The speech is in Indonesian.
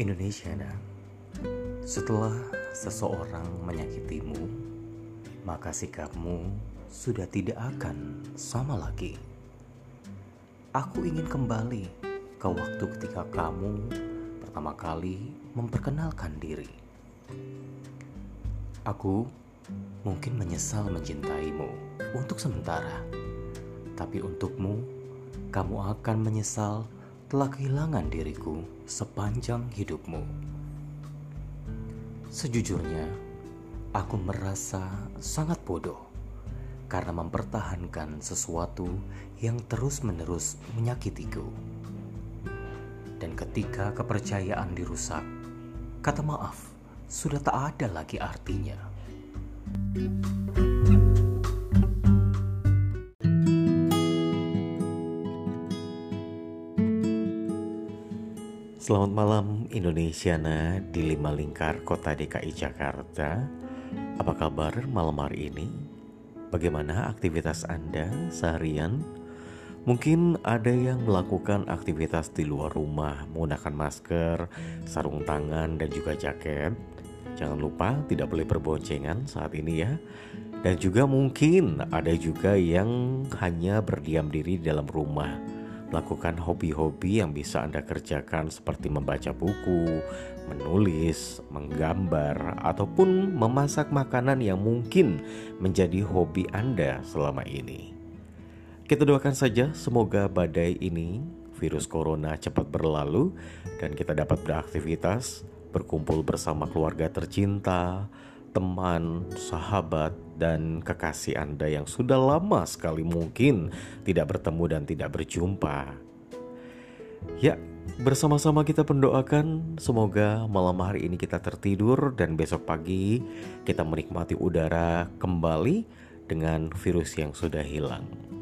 Indonesia, setelah seseorang menyakitimu, maka sikapmu sudah tidak akan sama lagi. Aku ingin kembali ke waktu ketika kamu pertama kali memperkenalkan diri. Aku mungkin menyesal mencintaimu untuk sementara, tapi untukmu, kamu akan menyesal telah kehilangan diriku sepanjang hidupmu. Sejujurnya, aku merasa sangat bodoh karena mempertahankan sesuatu yang terus-menerus menyakitiku. Dan ketika kepercayaan dirusak, kata maaf sudah tak ada lagi artinya. thank you Selamat malam Indonesia nah di lima lingkar kota DKI Jakarta Apa kabar malam hari ini? Bagaimana aktivitas Anda seharian? Mungkin ada yang melakukan aktivitas di luar rumah Menggunakan masker, sarung tangan dan juga jaket Jangan lupa tidak boleh berboncengan saat ini ya Dan juga mungkin ada juga yang hanya berdiam diri di dalam rumah Lakukan hobi-hobi yang bisa Anda kerjakan seperti membaca buku, menulis, menggambar, ataupun memasak makanan yang mungkin menjadi hobi Anda selama ini. Kita doakan saja semoga badai ini, virus corona cepat berlalu dan kita dapat beraktivitas, berkumpul bersama keluarga tercinta, teman, sahabat, dan kekasih Anda yang sudah lama sekali mungkin tidak bertemu dan tidak berjumpa. Ya, bersama-sama kita mendoakan semoga malam hari ini kita tertidur dan besok pagi kita menikmati udara kembali dengan virus yang sudah hilang.